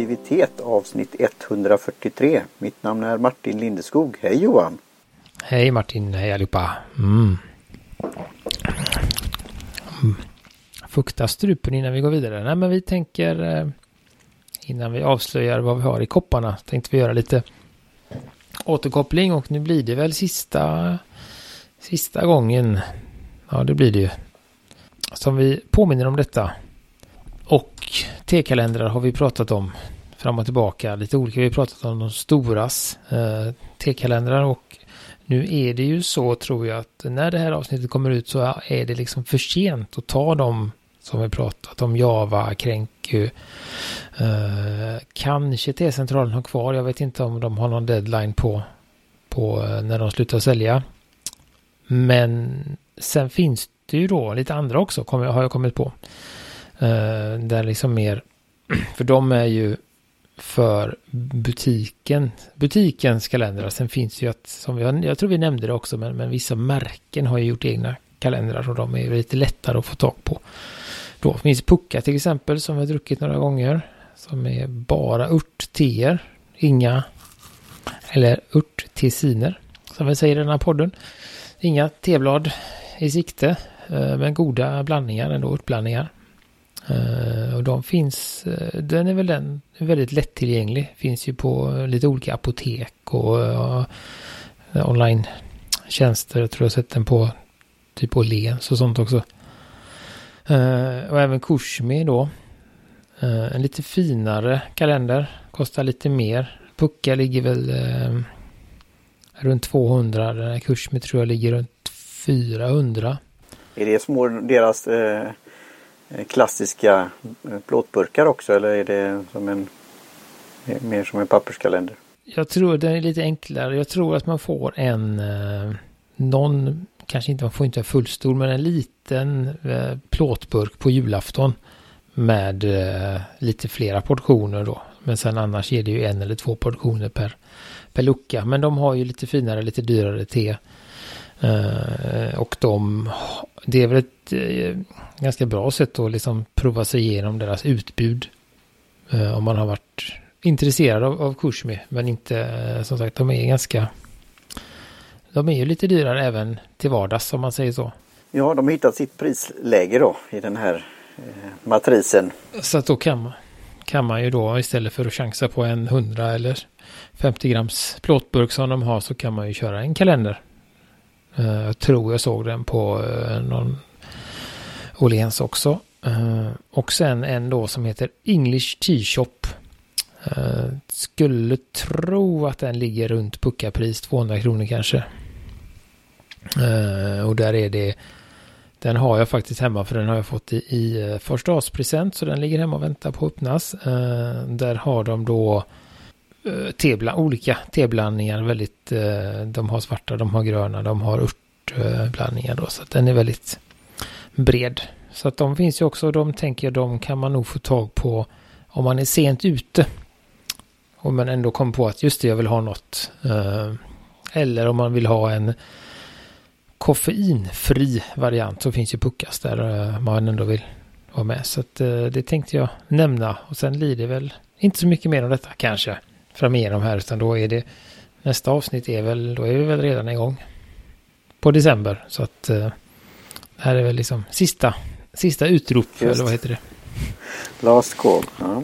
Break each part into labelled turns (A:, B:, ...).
A: Kreativitet avsnitt 143. Mitt namn är Martin Lindeskog. Hej Johan!
B: Hej Martin, hej allihopa! Mm. Mm. Fukta strupen innan vi går vidare. Nej men vi tänker eh, innan vi avslöjar vad vi har i kopparna tänkte vi göra lite återkoppling och nu blir det väl sista sista gången. Ja det blir det ju. Som vi påminner om detta och T-kalendrar har vi pratat om fram och tillbaka. Lite olika. Vi har pratat om de storas eh, T-kalendrar och nu är det ju så tror jag att när det här avsnittet kommer ut så är det liksom för sent att ta dem som vi pratat om Java, Kränku. Eh, kanske T-centralen har kvar. Jag vet inte om de har någon deadline på, på eh, när de slutar sälja. Men sen finns det ju då lite andra också, har jag kommit på. Eh, där liksom mer, för de är ju för butiken, butikens kalendrar. Sen finns ju att, som vi, jag tror vi nämnde det också, men, men vissa märken har ju gjort egna kalendrar och de är lite lättare att få tag på. Då finns Pucka till exempel som vi har druckit några gånger. Som är bara örtteer. Inga, eller örttessiner som vi säger i den här podden. Inga teblad i sikte, eh, men goda blandningar ändå, örtblandningar. Uh, och de finns, uh, den är väl den, väldigt lättillgänglig. Finns ju på lite olika apotek och uh, online-tjänster. Jag tror jag sett den på typ Åhléns och sånt också. och även Kushmi då. en lite finare kalender. Kostar lite mer. Pucka ligger väl runt 200. Den här Kushmi tror jag ligger runt 400.
A: Är det små deras Eh, Eh, klassiska eh, plåtburkar också eller är det som en mer som en papperskalender?
B: Jag tror den är lite enklare. Jag tror att man får en eh, någon, kanske inte, man får inte en fullstor, men en liten plåtburk på julafton med lite flera portioner då. Men sen annars är det ju en eller två portioner per, per lucka. Men de har ju lite finare, lite dyrare te. Eh, och de, det är väl ett eh, ganska bra sätt att liksom prova sig igenom deras utbud. Eh, om man har varit intresserad av, av Kushmi. Men inte, som sagt, de är ganska... De är ju lite dyrare även till vardags om man säger så.
A: Ja, de har hittat sitt prisläge då i den här eh, matrisen.
B: Så att då kan man, kan man ju då istället för att chansa på en 100 eller 50 grams plåtburk som de har så kan man ju köra en kalender. Eh, jag tror jag såg den på eh, någon Åhléns också. Eh, och sen en då som heter English T-shop. Skulle tro att den ligger runt puckapris 200 kronor kanske. Och där är det den har jag faktiskt hemma för den har jag fått i, i första så den ligger hemma och väntar på att öppnas. där har de då Eh, tebland, olika teblandningar. Väldigt, eh, de har svarta, de har gröna, de har örtblandningar då. Så att den är väldigt bred. Så att de finns ju också, de tänker jag, de kan man nog få tag på om man är sent ute. Och man ändå kommer på att just det, jag vill ha något. Eh, eller om man vill ha en koffeinfri variant så finns ju Puckas där man ändå vill vara med. Så att det tänkte jag nämna. Och sen blir det väl inte så mycket mer om detta kanske fram igenom här utan då är det nästa avsnitt är väl, då är vi väl redan igång på december. Så att eh, det här är väl liksom sista, sista utrop Just. eller vad heter det?
A: Last call. Ja.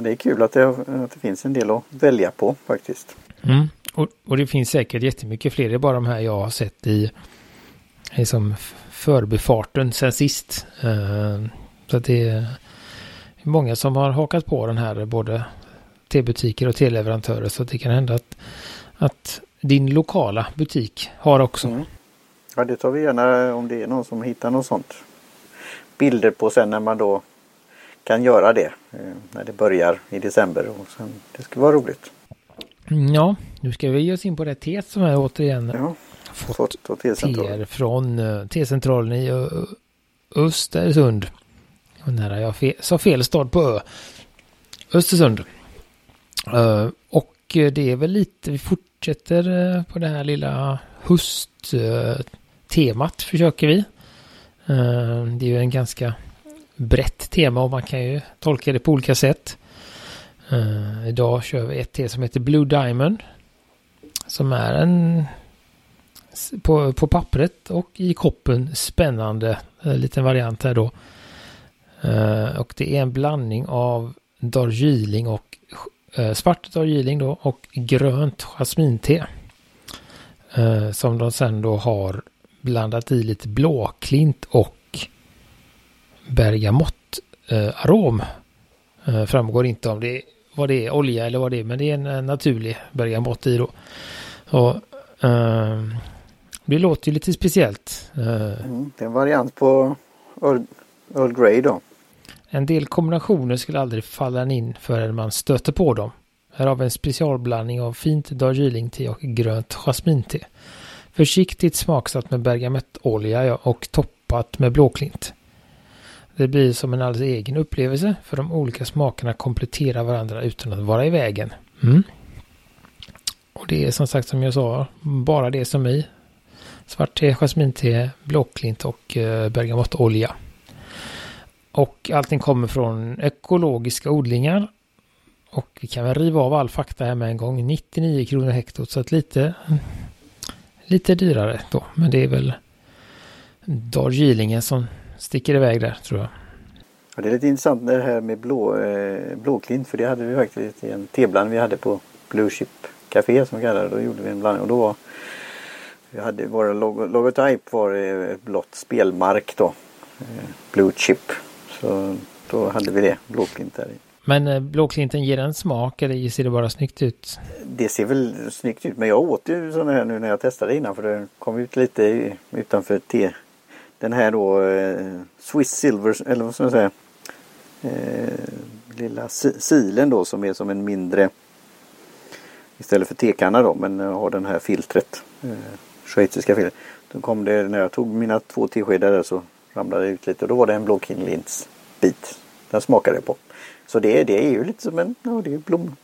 A: det är kul att det, att det finns en del att välja på faktiskt.
B: Mm. Och, och det finns säkert jättemycket fler. Det är bara de här jag har sett i, i som förbifarten sen sist. Uh, så att det är många som har hakat på den här både tebutiker och teleleverantörer. Så det kan hända att, att din lokala butik har också. Mm.
A: Ja, det tar vi gärna om det är någon som hittar något sånt. Bilder på sen när man då kan göra det. Eh, när det börjar i december. Och sen, det ska vara roligt.
B: Mm, ja, nu ska vi ge oss in på det teet som jag återigen
A: ja, fått, fått teer
B: från uh, T-centralen i uh, Östersund. nära jag fe sa fel stad på Ö. Östersund. Eh, och det är väl lite, vi fortsätter eh, på det här lilla hösttemat eh, försöker vi. det är ju en ganska brett tema och man kan ju tolka det på olika sätt. Idag kör vi ett te som heter Blue Diamond. Som är en på, på pappret och i koppen spännande liten variant här då. Och det är en blandning av Darjeeling och Eh, svart av Darjeeling då och grönt jasminte. Eh, som de sen då har blandat i lite blåklint och bergamott-arom. Eh, framgår inte om det vad det är, olja eller vad det är, men det är en, en naturlig bergamott i då. Och, eh, det låter ju lite speciellt.
A: Eh, mm, det är en variant på Earl, Earl Grey då.
B: En del kombinationer skulle aldrig falla in förrän man stöter på dem. Här har vi en specialblandning av fint darjeelingte och grönt jasminte. Försiktigt smaksatt med bergamottolja och toppat med blåklint. Det blir som en alldeles egen upplevelse för de olika smakerna kompletterar varandra utan att vara i vägen. Mm. Och det är som sagt som jag sa, bara det som i. Svart te, jasminte, blåklint och eh, bergamottolja. Och allting kommer från ekologiska odlingar. Och vi kan väl riva av all fakta här med en gång. 99 kronor hektot så att lite lite dyrare då. Men det är väl Darjeelingen som sticker iväg där tror jag.
A: Ja, det är lite intressant det här med blå, eh, blåklint för det hade vi faktiskt i en teblandning vi hade på Blue Chip Café som vi kallade det. Då gjorde vi en blandning och då var vi hade vår logotyp var eh, ett blått spelmark då. Eh, Blue Chip. Så då hade vi det, blåklint där i.
B: Men eh, blåklinten ger en smak eller ser det bara snyggt ut?
A: Det ser väl snyggt ut men jag åt ju sådana här nu när jag testade innan för det kom ut lite utanför te. Den här då eh, Swiss Silver eller vad ska man säga. Eh, lilla silen då som är som en mindre istället för tekanna då men har den här filtret. Eh, schweiziska filtret. Då kom det när jag tog mina två teskedar där så ramlade ut lite och då var det en blåkinlinsbit. Den smakade jag på. Så det, det är ju lite som en ja, det är blom.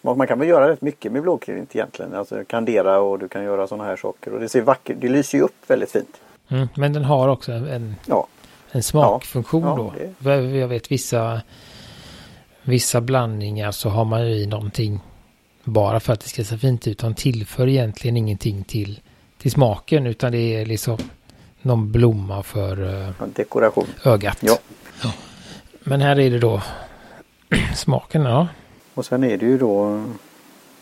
A: Man kan väl göra rätt mycket med blåklint egentligen. Alltså kandera och du kan göra sådana här saker. Och det ser vackert Det lyser ju upp väldigt fint.
B: Mm, men den har också en, ja. en smakfunktion ja, då. Det. Jag vet vissa vissa blandningar så har man ju i någonting bara för att det ska se fint ut. De tillför egentligen ingenting till, till smaken utan det är liksom någon blomma för uh,
A: dekoration.
B: ögat.
A: Ja.
B: ja. Men här är det då Smaken, ja.
A: Och sen är det ju då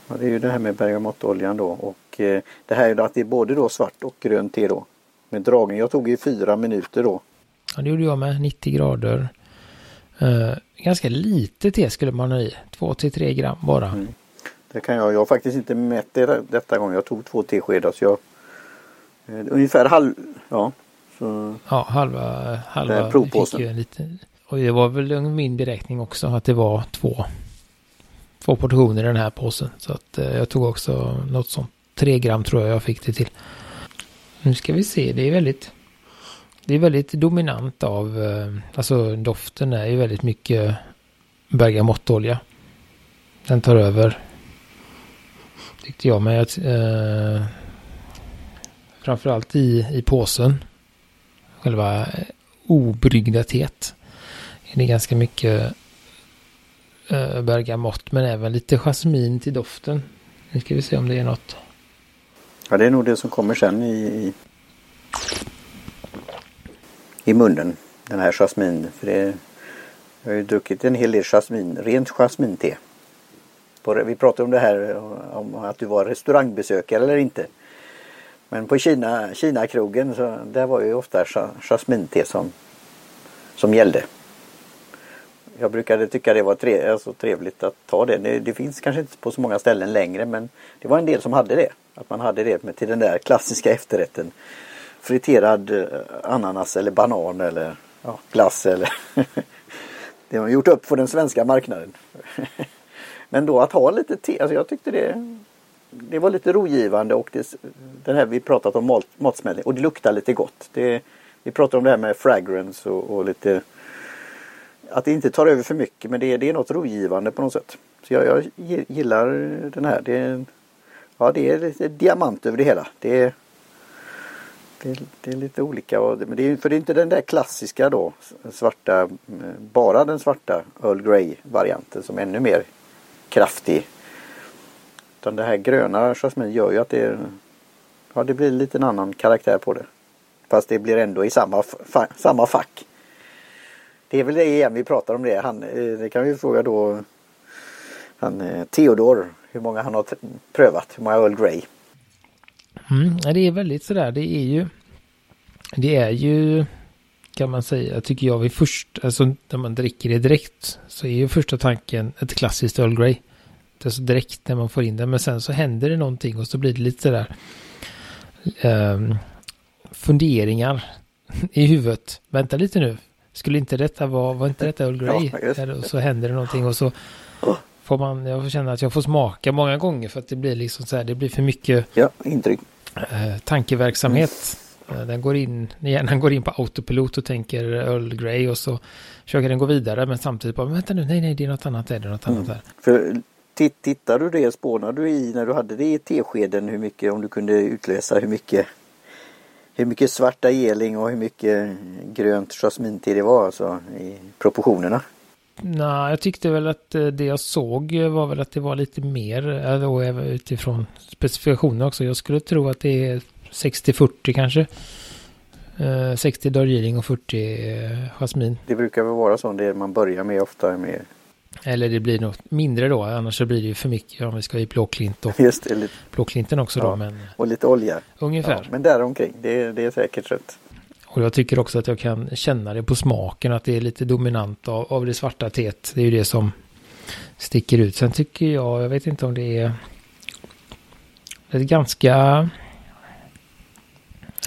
A: ja, det är ju det här med bergamottoljan då och eh, det här är ju att det är både då svart och grönt te då. Med dragning. Jag tog i fyra minuter då.
B: Ja det gjorde jag med. 90 grader. Eh, ganska lite te skulle man ha i. 2 till 3 gram bara. Mm.
A: Det kan jag. Jag har faktiskt inte mätt det detta gång. Jag tog två teskedar så jag eh, ungefär halv ja. Så,
B: ja halva halva provpåsen. Fick ju en liten, och det var väl min beräkning också att det var två, två portioner i den här påsen. Så att eh, jag tog också något sånt. Tre gram tror jag jag fick det till. Nu ska vi se, det är väldigt det är väldigt dominant av, eh, alltså doften är ju väldigt mycket bergamottolja. Den tar över. Tyckte jag med att eh, framförallt i, i påsen. Själva eh, obryggda teet Det är ganska mycket äh, bergamott men även lite jasmin till doften. Nu ska vi se om det är något.
A: Ja det är nog det som kommer sen i, i, i munnen. Den här jasmin. För det, jag har ju druckit en hel del jasmin, rent jasminte. vi pratade om det här om att du var restaurangbesökare eller inte. Men på Kina, Kina-krogen så där var ju ofta jasminte som, som gällde jag brukade tycka det var tre, alltså trevligt att ta det. det. det. finns kanske inte på så många ställen längre men det var en del som hade det. Att man hade det med till den där klassiska efterrätten. Friterad eh, ananas eller banan eller ja, glass eller Det har gjort upp för den svenska marknaden. men då att ha lite te, alltså jag tyckte det det var lite rogivande och det, den här vi pratat om mat, matsmältning och det luktar lite gott. Det, vi pratar om det här med fragrance och, och lite att det inte tar över för mycket men det är, det är något rogivande på något sätt. Så jag, jag gillar den här. Det ja, det är lite diamant över det hela. Det är, det det är lite olika. Men det är, för det är inte den där klassiska då svarta, bara den svarta Earl Grey varianten som är ännu mer kraftig. Utan det här gröna jasmin gör ju att det, ja, det blir lite en annan karaktär på det. Fast det blir ändå i samma, fa samma fack. Det är väl det igen vi pratar om det. Han, eh, det kan vi fråga då han, eh, Theodor hur många han har prövat. Hur många Earl Grey.
B: Mm, det är väldigt sådär. Det är ju det är ju kan man säga, tycker jag, vid först, alltså när man dricker det direkt så är ju första tanken ett klassiskt Earl Grey. Är så direkt när man får in det, men sen så händer det någonting och så blir det lite sådär um, funderingar i huvudet. Vänta lite nu, skulle inte detta vara, var inte detta Earl Grey? Ja, och så händer det någonting och så får man, jag får känna att jag får smaka många gånger för att det blir liksom så här, det blir för mycket
A: ja, intryck.
B: Eh, tankeverksamhet. Mm. Den går in, hjärnan går in på autopilot och tänker Earl Grey och så försöker den gå vidare men samtidigt bara, vänta nu, nej nej det är något annat, det är något annat där.
A: För tittar du det, spånar du i när du hade det i teskeden hur mycket, om du kunde utläsa hur mycket hur mycket svarta geling och hur mycket grönt jasminte det var alltså i proportionerna?
B: Nej, jag tyckte väl att eh, det jag såg var väl att det var lite mer då utifrån specifikationer också. Jag skulle tro att det är 60-40 kanske. 60 Darjeeling och 40 jasmin.
A: Det brukar väl vara så det man börjar med ofta med.
B: Eller det blir något mindre då, annars så blir det ju för mycket om vi ska i blåklint och
A: Just det, lite...
B: blåklinten också ja, då. Men...
A: Och lite olja.
B: Ungefär. Ja,
A: men däromkring, det, det är säkert rätt.
B: Och jag tycker också att jag kan känna det på smaken att det är lite dominant av, av det svarta teet. Det är ju det som sticker ut. Sen tycker jag, jag vet inte om det är ett ganska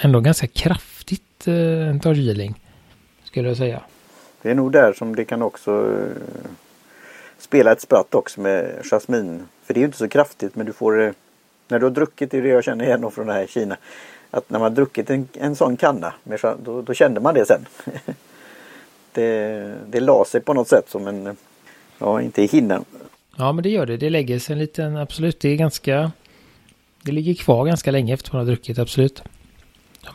B: ändå ganska kraftigt eh, Darjeeling. Skulle jag säga.
A: Det är nog där som det kan också eh, spela ett spratt också med jasmin. För det är ju inte så kraftigt men du får eh, när du har druckit, det är det jag känner igen från det här Kina. Att när man har druckit en, en sån kanna, med, då, då kände man det sen. det, det la sig på något sätt som en, ja inte i hinnan.
B: Ja men det gör det, det lägger sig en liten, absolut, det är ganska, det ligger kvar ganska länge efter man har druckit, absolut.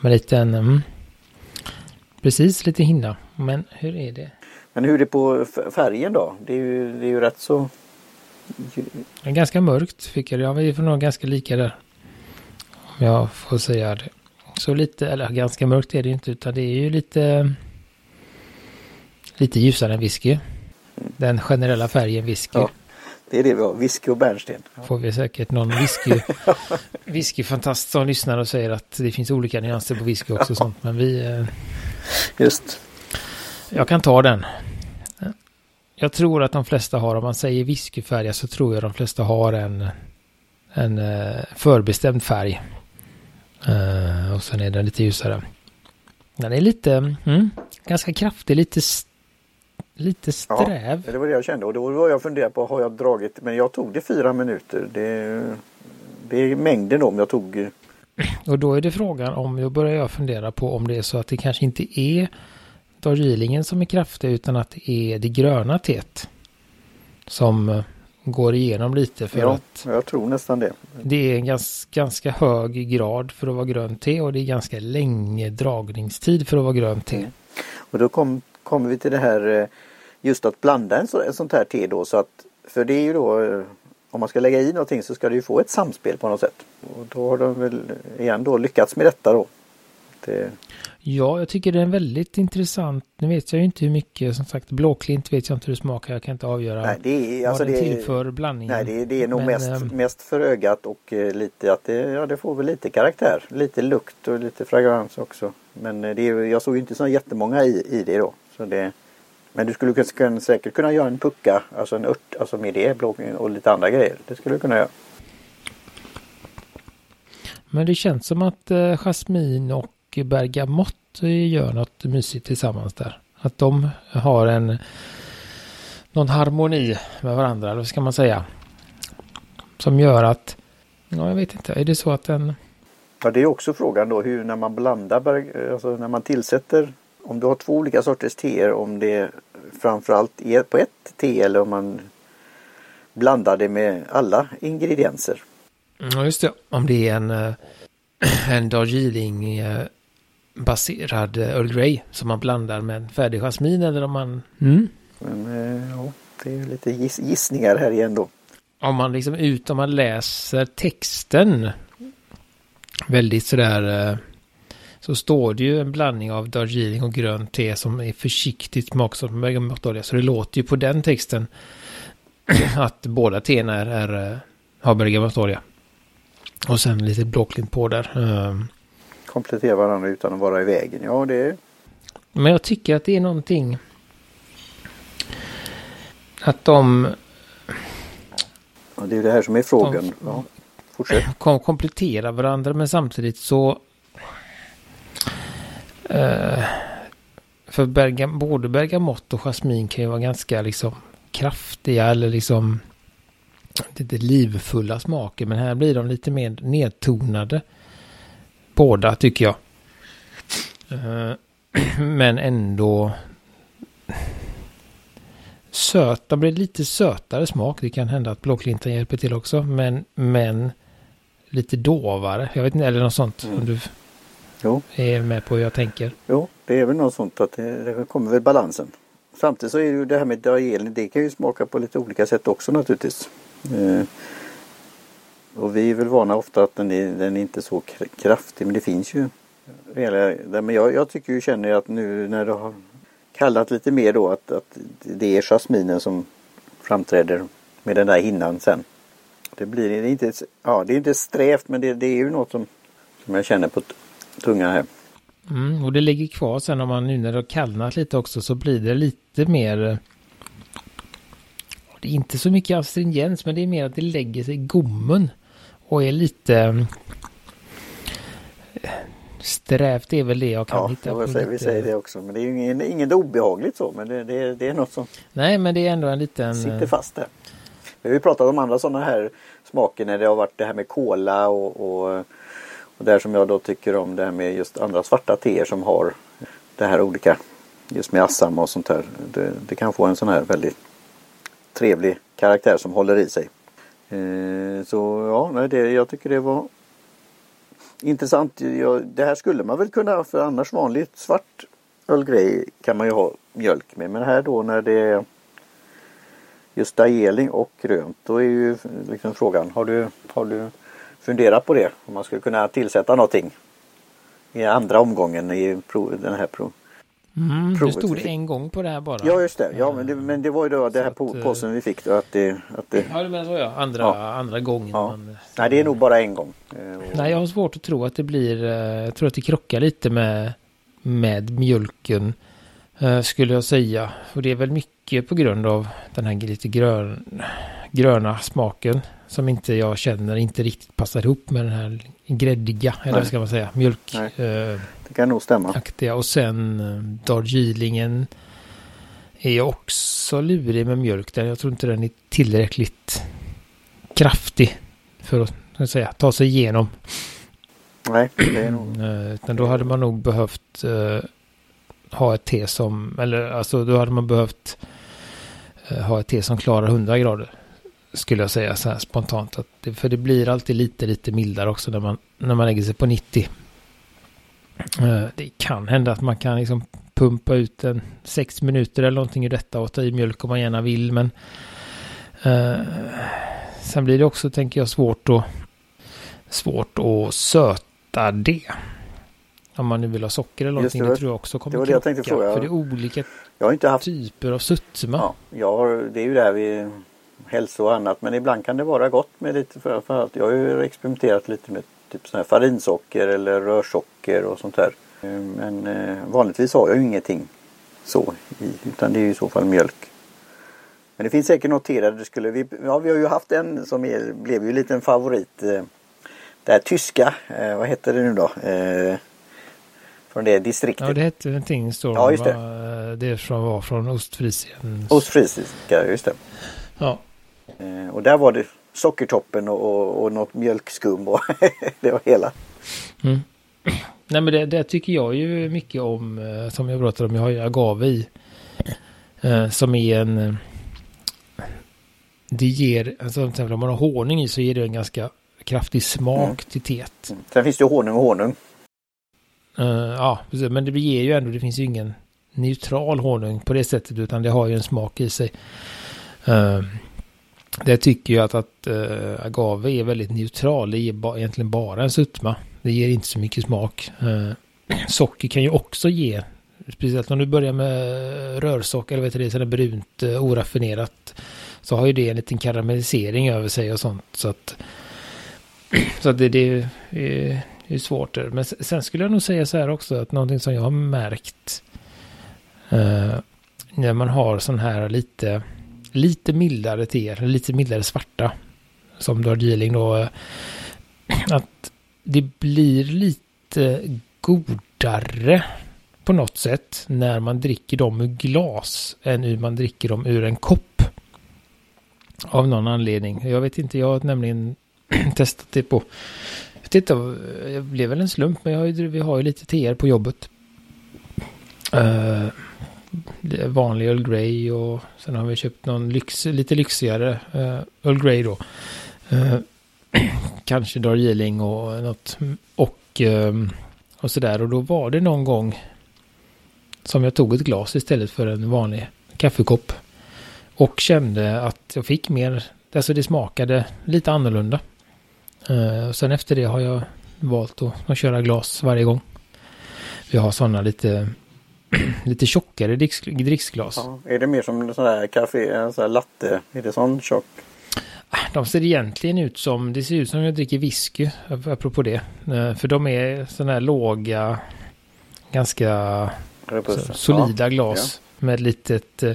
B: Med lite en, mm, precis lite hinna. Men hur är det?
A: Men hur är det på färgen då? Det är ju, det är ju rätt så...
B: Ganska mörkt fick jag. Jag var nog ganska lika där. Om jag får säga det. Så lite, eller ganska mörkt är det inte utan det är ju lite lite ljusare än whisky. Den generella färgen whisky. Ja,
A: det är det vi har, whisky och bärnsten.
B: Får vi säkert någon whisky, whiskyfantast som lyssnar och säger att det finns olika nyanser på whisky också. sånt. Men vi... Eh,
A: Just.
B: Jag kan ta den. Jag tror att de flesta har, om man säger whiskyfärg så tror jag de flesta har en, en eh, förbestämd färg. Uh, och sen är den lite ljusare. Den är lite, mm, ganska kraftig, lite, lite sträv.
A: Ja, det var det jag kände och då var jag funderade på, har jag dragit, men jag tog det fyra minuter. Det, det är mängden om jag tog.
B: Och då är det frågan om, då börjar jag fundera på om det är så att det kanske inte är Darjeelingen som är kraftig utan att det är det gröna teet. Som går igenom lite för
A: ja,
B: att
A: jag tror nästan det.
B: Det är en ganska, ganska hög grad för att vara grönt te och det är ganska länge dragningstid för att vara grönt te. Mm.
A: Och då kommer kom vi till det här eh, just att blanda en, så, en sånt här te då så att för det är ju då eh, om man ska lägga i någonting så ska det ju få ett samspel på något sätt. Och då har de väl igen då lyckats med detta då. Det...
B: Ja, jag tycker det är en väldigt intressant. Nu vet jag ju inte hur mycket, som sagt, blåklint vet jag inte hur det smakar. Jag kan inte avgöra
A: nej, det är, alltså vad den
B: tillför blandningen.
A: Nej, det, det är nog Men, mest, äm... mest för ögat och eh, lite att det, ja, det får väl lite karaktär. Lite lukt och lite fragrans också. Men eh, det är, jag såg ju inte så jättemånga i, i det då. Så det, men du skulle kunna, säkert kunna göra en pucka, alltså en ört, alltså med det och lite andra grejer. Det skulle du kunna göra.
B: Men det känns som att eh, jasmin och bergamott gör något mysigt tillsammans där. Att de har en någon harmoni med varandra, eller vad ska man säga? Som gör att, ja jag vet inte, är det så att den...
A: Ja det är också frågan då hur när man blandar, alltså när man tillsätter, om du har två olika sorters teer, om det framförallt är på ett te eller om man blandar det med alla ingredienser.
B: Ja just det, om det är en, eh, en Darjeeling eh, baserad eh, Earl Grey som man blandar med färdig jasmin eller om man...
A: Mm. Men, ja, det är lite giss gissningar här igen då.
B: om man liksom ut, om man läser texten väldigt sådär eh, så står det ju en blandning av Darjeeling och grönt te som är försiktigt smaksatt med bergamottolja. Så det låter ju på den texten att båda teerna är, är, eh, har bergamottolja. Och sen lite blåklint på där. Um,
A: Komplettera varandra utan att vara i vägen. Ja, det är...
B: Men jag tycker att det är någonting att de...
A: Ja, det är det här som är frågan. Ja,
B: fortsätt. Kom, komplettera varandra men samtidigt så... Uh, för bergam, både bergamott och jasmin kan ju vara ganska liksom kraftiga eller liksom lite livfulla smaker. Men här blir de lite mer nedtonade. Båda tycker jag. Uh, men ändå söt. De blir lite sötare smak. Det kan hända att blåklinten hjälper till också. Men, men lite dovare. Jag vet inte, eller något sånt. Mm. Om du jo. är med på hur jag tänker.
A: Jo, det är väl något sånt att det, det kommer väl balansen. Samtidigt så är det ju det här med Darjeeling. Det kan ju smaka på lite olika sätt också naturligtvis. Eh, och vi är väl vana ofta att den är, den är inte så kraftig. Men det finns ju men jag, jag tycker ju känner att nu när det har kallat lite mer då att, att det är jasminen som framträder med den där hinnan sen. Det blir det är inte, ja, det är inte strävt men det, det är ju något som, som jag känner på tungan här.
B: Mm, och det ligger kvar sen om man nu när det har kallnat lite också så blir det lite mer det är inte så mycket astringens men det är mer att det lägger sig i gommen och är lite Strävt är väl det jag kan
A: ja,
B: hitta.
A: Ja, säger, vi säger det också. Men det är ju ingen, inget obehagligt så. Men det, det, det, är något som
B: Nej, men det är ändå en liten...
A: Sitter fast där. Vi har ju pratat om andra sådana här smaker när det har varit det här med kola och, och, och där som jag då tycker om det här med just andra svarta teer som har det här olika just med Assam och sånt här. Det, det kan få en sån här väldigt trevlig karaktär som håller i sig. Eh, så ja, det, jag tycker det var intressant. Jag, det här skulle man väl kunna för annars vanligt svart ölgrej kan man ju ha mjölk med. Men här då när det är just dajeling och grönt då är ju liksom frågan har du, har du funderat på det? Om man skulle kunna tillsätta någonting i andra omgången i den här prov,
B: Mm, det stod det en gång på det här bara.
A: Ja just det. Ja, men, det men det var ju då det här att, påsen vi fick då att det... Att det...
B: Ja du menar så ja. Andra, ja. andra gången. Ja. Man,
A: Nej det är nog bara en gång.
B: Eh, Nej jag har svårt att tro att det blir... Eh, jag tror att det krockar lite med, med mjölken. Eh, skulle jag säga. Och det är väl mycket på grund av den här lite grön, gröna smaken. Som inte jag känner inte riktigt passar ihop med den här gräddiga. Eller vad ska man säga? Mjölk.
A: Eh, det kan nog stämma.
B: Aktiga. Och sen eh, Darjeelingen är också lurig med mjölk. Där jag tror inte den är tillräckligt kraftig för att, att säga, ta sig igenom.
A: Nej, det är nog.
B: Eh, utan då hade man nog behövt uh, ha ett te som, eller alltså då hade man behövt uh, ha ett te som klarar 100 grader. Skulle jag säga så här spontant. Att det, för det blir alltid lite, lite mildare också när man, när man lägger sig på 90. Eh, det kan hända att man kan liksom pumpa ut en sex minuter eller någonting i detta och ta i mjölk om man gärna vill. Men eh, sen blir det också, tänker jag, svårt att, svårt att söta det. Om man nu vill ha socker eller någonting. Det, det tror jag också kommer
A: det var det jag tänkte fråga.
B: För det är olika
A: jag har inte haft...
B: typer av sötma.
A: Ja, jag det är ju där vi hälsa och annat. Men ibland kan det vara gott med lite för, för allt. Jag har ju experimenterat lite med typ sån här farinsocker eller rörsocker och sånt där. Eh, men eh, vanligtvis har jag ju ingenting så i, utan det är ju i så fall mjölk. Men det finns säkert där det skulle vi, ja, vi har ju haft en som är, blev ju lite en favorit. Eh, det här tyska, vad heter det nu då? Från det distriktet.
B: Ja det hette någonting så.
A: Ja just det.
B: Det som var från Ostfriesien.
A: Ostfriesiska, just det.
B: Ja.
A: Eh, och där var det sockertoppen och, och, och något mjölkskum och det var hela.
B: Mm. Nej men det, det, tycker jag ju mycket om eh, som jag pratade om. Jag har ju agave i. Eh, som är en... Det ger, alltså om man har honung i så ger det en ganska kraftig smak mm. till teet.
A: Mm. Sen finns det ju honung och honung.
B: Uh, ja, men det ger ju ändå, det finns ju ingen neutral honung på det sättet utan det har ju en smak i sig. Uh, det tycker jag att, att äh, agave är väldigt neutral. Det ger ba, egentligen bara en sötma. Det ger inte så mycket smak. Äh, socker kan ju också ge, speciellt om du börjar med rörsocker eller vet du det, sådär brunt, äh, oraffinerat. Så har ju det en liten karamellisering över sig och sånt. Så att, så att det, det är, är svårt. Där. Men sen skulle jag nog säga så här också att någonting som jag har märkt när man har sån här lite lite mildare teer, lite mildare svarta. Som Darjeeling då. Eh, att det blir lite godare på något sätt när man dricker dem ur glas än hur man dricker dem ur en kopp. Av någon anledning. Jag vet inte, jag har nämligen testat det på... Jag vet inte, det blev väl en slump men jag har ju, vi har ju lite teer på jobbet. Uh, vanlig Earl Grey och sen har vi köpt någon lyx, lite lyxigare uh, Earl Grey då. Uh, kanske Darjeeling och något och, um, och sådär och då var det någon gång som jag tog ett glas istället för en vanlig kaffekopp. Och kände att jag fick mer, alltså det smakade lite annorlunda. Uh, sen efter det har jag valt att, att köra glas varje gång. Vi har sådana lite lite tjockare dricksglas. Ja,
A: är det mer som en sån där kaffe, en sån där latte? Är det sån tjock?
B: Ah, de ser egentligen ut som, det ser ut som jag dricker whisky, apropå det. Eh, för de är sådana här låga, ganska så, solida ja, glas ja. med litet, eh,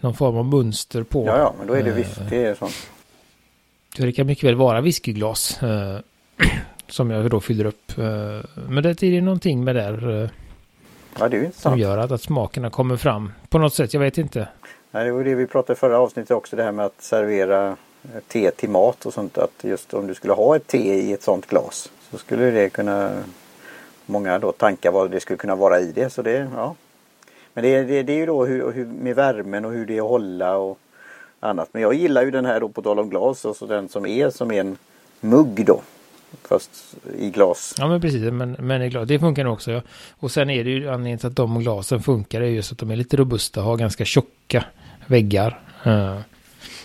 B: någon form av mönster på.
A: Ja, ja, men då är det eh, visst, det är sånt.
B: Det kan mycket väl vara whiskyglas. som jag då fyller upp. Men det är någonting med där
A: Ja, det är intressant.
B: Som gör att, att smakerna kommer fram på något sätt. Jag vet inte.
A: Nej, det var det vi pratade i förra avsnittet också. Det här med att servera eh, te till mat och sånt. Att just om du skulle ha ett te i ett sånt glas. Så skulle det kunna Många då tankar vad det skulle kunna vara i det. Så det, ja. Men det, det, det är ju då hur, hur, med värmen och hur det är att hålla och annat. Men jag gillar ju den här då på tal om glas. Och så den som är som en mugg då. Fast i glas.
B: Ja men precis, men, men i glas. Det funkar nog också. Ja. Och sen är det ju anledningen till att de glasen funkar är just att de är lite robusta, har ganska tjocka väggar. Uh.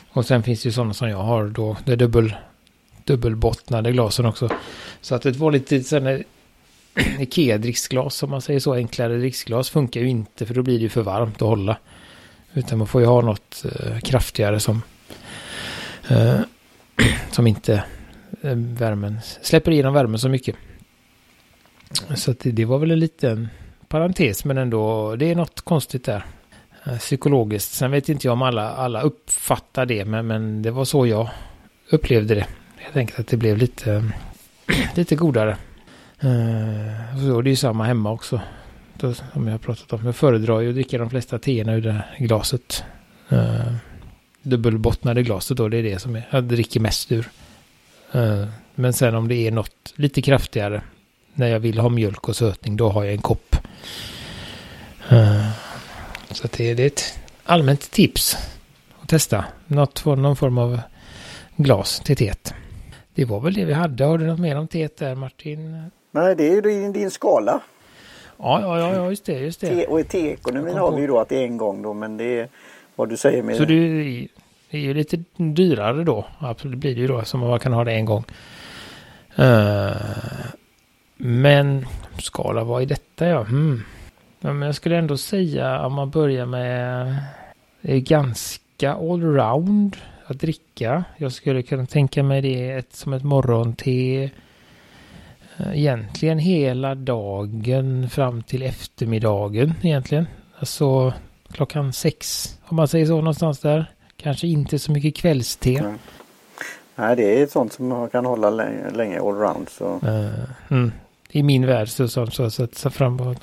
B: Och sen finns det ju sådana som jag har då, det är dubbel, dubbelbottnade glasen också. Så att ett vanligt Ikea-dricksglas, om man säger så, enklare dricksglas funkar ju inte för då blir det ju för varmt att hålla. Utan man får ju ha något uh, kraftigare som, uh, som inte Eh, värmen, släpper igenom värmen så mycket. Så det, det, var väl en liten parentes men ändå det är något konstigt där. Eh, psykologiskt. Sen vet inte jag om alla, alla uppfattar det men, men det var så jag upplevde det. Jag tänkte att det blev lite, lite godare. Uh, så det är ju samma hemma också. Då, som jag har pratat om. Jag föredrar ju att dricka de flesta teerna ur det här glaset. Uh, dubbelbottnade glaset då, det är det som jag dricker mest ur. Eh, men sen om det är något lite kraftigare när jag vill ha mjölk och sötning då har jag en kopp. Eh, så det är ett allmänt tips att testa. Något, någon form av glas till teet. Det var väl det vi hade. Har du något mer om teet där Martin?
A: Nej, det är ju din, din skala.
B: Ja, ja, ja, just det. Just det.
A: Te, och i teekonomin har vi ju då att det är en gång då, men det är vad du säger med...
B: Så du, det är ju lite dyrare då. Absolut blir det ju då som man kan ha det en gång. Uh, men skala, vad är detta ja? Mm. ja men jag skulle ändå säga om man börjar med det är ganska allround att dricka. Jag skulle kunna tänka mig det ett, som ett morgonte. Eh, egentligen hela dagen fram till eftermiddagen egentligen. Alltså klockan sex om man säger så någonstans där. Kanske inte så mycket kvällste. Mm.
A: Nej, det är ett sånt som man kan hålla länge, länge allround. Så. Uh,
B: mm. I min värld så, så, så, så fram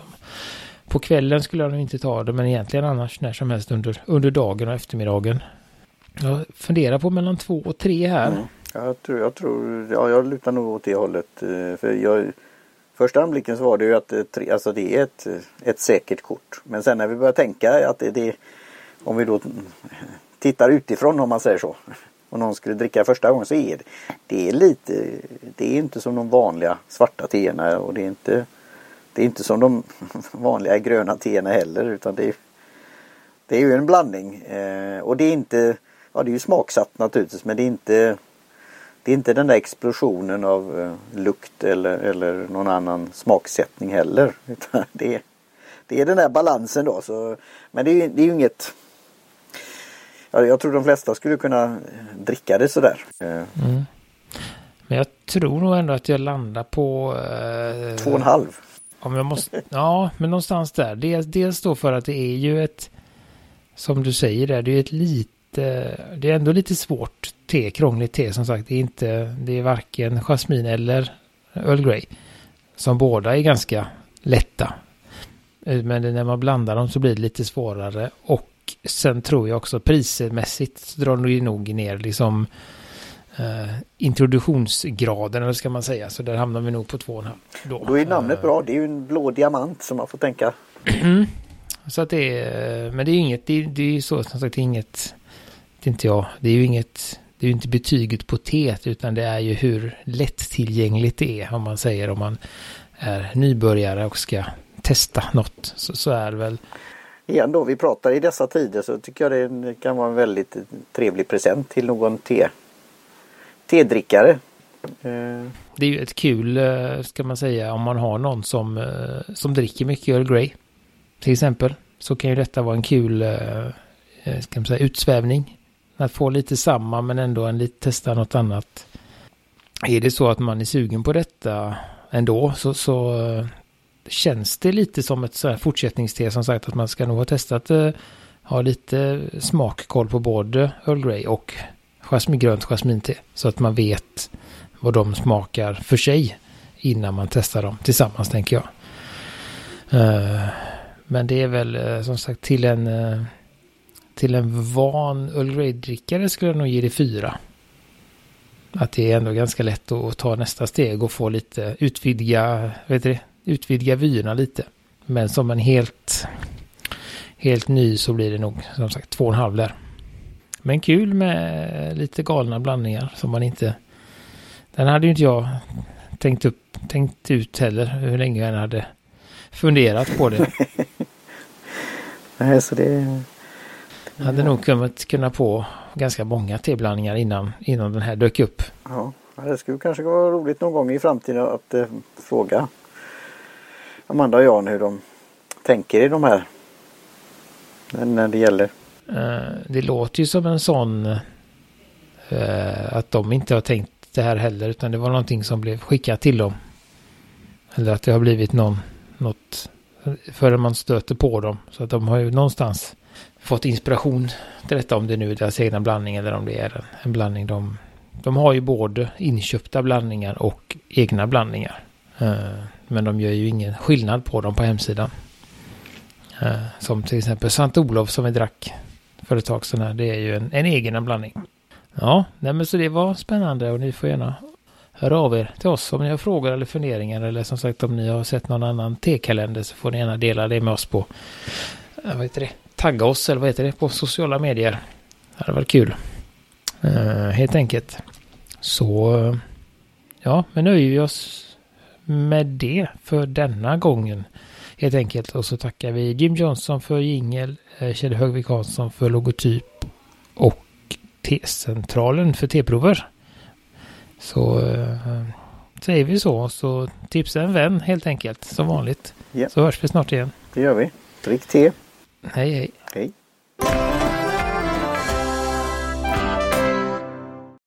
B: på kvällen skulle jag nog inte ta det, men egentligen annars när som helst under, under dagen och eftermiddagen. Jag funderar på mellan två och tre här. Mm.
A: Jag tror, jag tror, ja jag lutar nog åt det hållet. Eh, för jag, första anblicken så var det ju att tre, alltså det är ett, ett säkert kort. Men sen när vi börjar tänka att det, det om vi då tittar utifrån om man säger så. Och någon skulle dricka första gången så är det, det är lite, det är inte som de vanliga svarta teerna och det är inte, det är inte som de vanliga gröna teerna heller utan det är, det är ju en blandning. Eh, och det är inte ja det är ju smaksatt naturligtvis men det är inte det är inte den där explosionen av eh, lukt eller, eller någon annan smaksättning heller. Utan det, är, det är den där balansen då. Så, men det är, det är ju inget jag tror de flesta skulle kunna dricka det sådär. Eh,
B: Mm. Men jag tror nog ändå att jag landar på... Eh,
A: Två och en halv.
B: Om jag måste, ja, men någonstans där. Dels, dels då för att det är ju ett, som du säger där, det är ett lite, det är ändå lite svårt te, krångligt te som sagt. Det är inte, det är varken jasmin eller Earl Grey. Som båda är ganska lätta. Eh, Men när man blandar dem så blir det lite svårare. Och sen tror jag också prismässigt drar det nog ner liksom eh, introduktionsgraden, eller ska man säga. Så där hamnar vi nog på två. Då,
A: Och då är namnet bra. Det är ju en blå diamant som man får tänka.
B: Så att det är, men det är inget, det är, det är ju så som sagt inget, det är inte jag, det är ju inget, det är ju inte betyget på teet utan det är ju hur lättillgängligt det är om man säger om man är nybörjare och ska testa något så, så är det väl,
A: Igen då, vi pratar i dessa tider så tycker jag det kan vara en väldigt trevlig present till någon te, tedrickare. Eh.
B: Det är ju ett kul, eh, ska man säga, om man har någon som, eh, som dricker mycket Earl Grey till exempel, så kan ju detta vara en kul, ska man säga, utsvävning. Att få lite samma men ändå en lite testa något annat. Är det så att man är sugen på detta ändå så, så känns det lite som ett så här fortsättningste som sagt att man ska nog ha testat eh, ha lite smakkoll på både Earl Grey och jasmin, grönt jasminte så att man vet vad de smakar för sig innan man testar dem tillsammans tänker jag. Eh, Men det är väl eh, som sagt till en eh, till en van Earl Grey-drickare skulle jag nog ge det fyra. Att det är ändå ganska lätt att ta nästa steg och få lite utvidga, vet du det, utvidga vyerna lite. Men som en helt, helt ny så blir det nog som sagt två och en halv där. Men kul med lite galna blandningar som man inte... Den hade ju inte jag tänkt, upp, tänkt ut heller hur länge jag än hade funderat på det.
A: nej, så det,
B: Jag hade nog kunnat kunna på ganska många teblandningar innan, innan den här dök upp.
A: ja, det skulle kanske vara roligt någon gång i framtiden att eh, fråga Amanda och Jan hur de tänker i de här. När, när det gäller.
B: Eh, det låter ju som en sån eh, att de inte har tänkt det här heller utan det var någonting som blev skickat till dem. Eller att det har blivit någon, något förrän man stöter på dem. Så att de har ju någonstans fått inspiration till detta om det nu är deras egna blandning eller om det är en, en blandning de... De har ju både inköpta blandningar och egna blandningar. Uh, men de gör ju ingen skillnad på dem på hemsidan. Eh, Som till exempel Sant Olof som vi drack för ett tag sedan här. Det är ju en, en egen blandning. Ja, nej men så det var spännande och ni får gärna höra av er till oss om ni har frågor eller funderingar eller som sagt om ni har sett någon annan tekalender så får ni gärna dela det med oss på eh, vad heter det? Tagga oss eller vad heter det på sociala medier. Det hade varit kul. Eh, helt enkelt. Så eh, ja, men nöjer vi oss med det för denna gången. Helt enkelt. Och så tackar vi Jim Johnson för jingel, eh, Kjell Högvik Hansson för logotyp och T-centralen för T-prover. Så eh, säger vi så. Så tipsa en vän helt enkelt som vanligt.
A: Ja.
B: Så hörs vi snart igen.
A: Det gör vi. Drick te.
B: Hej hej.
A: Hej.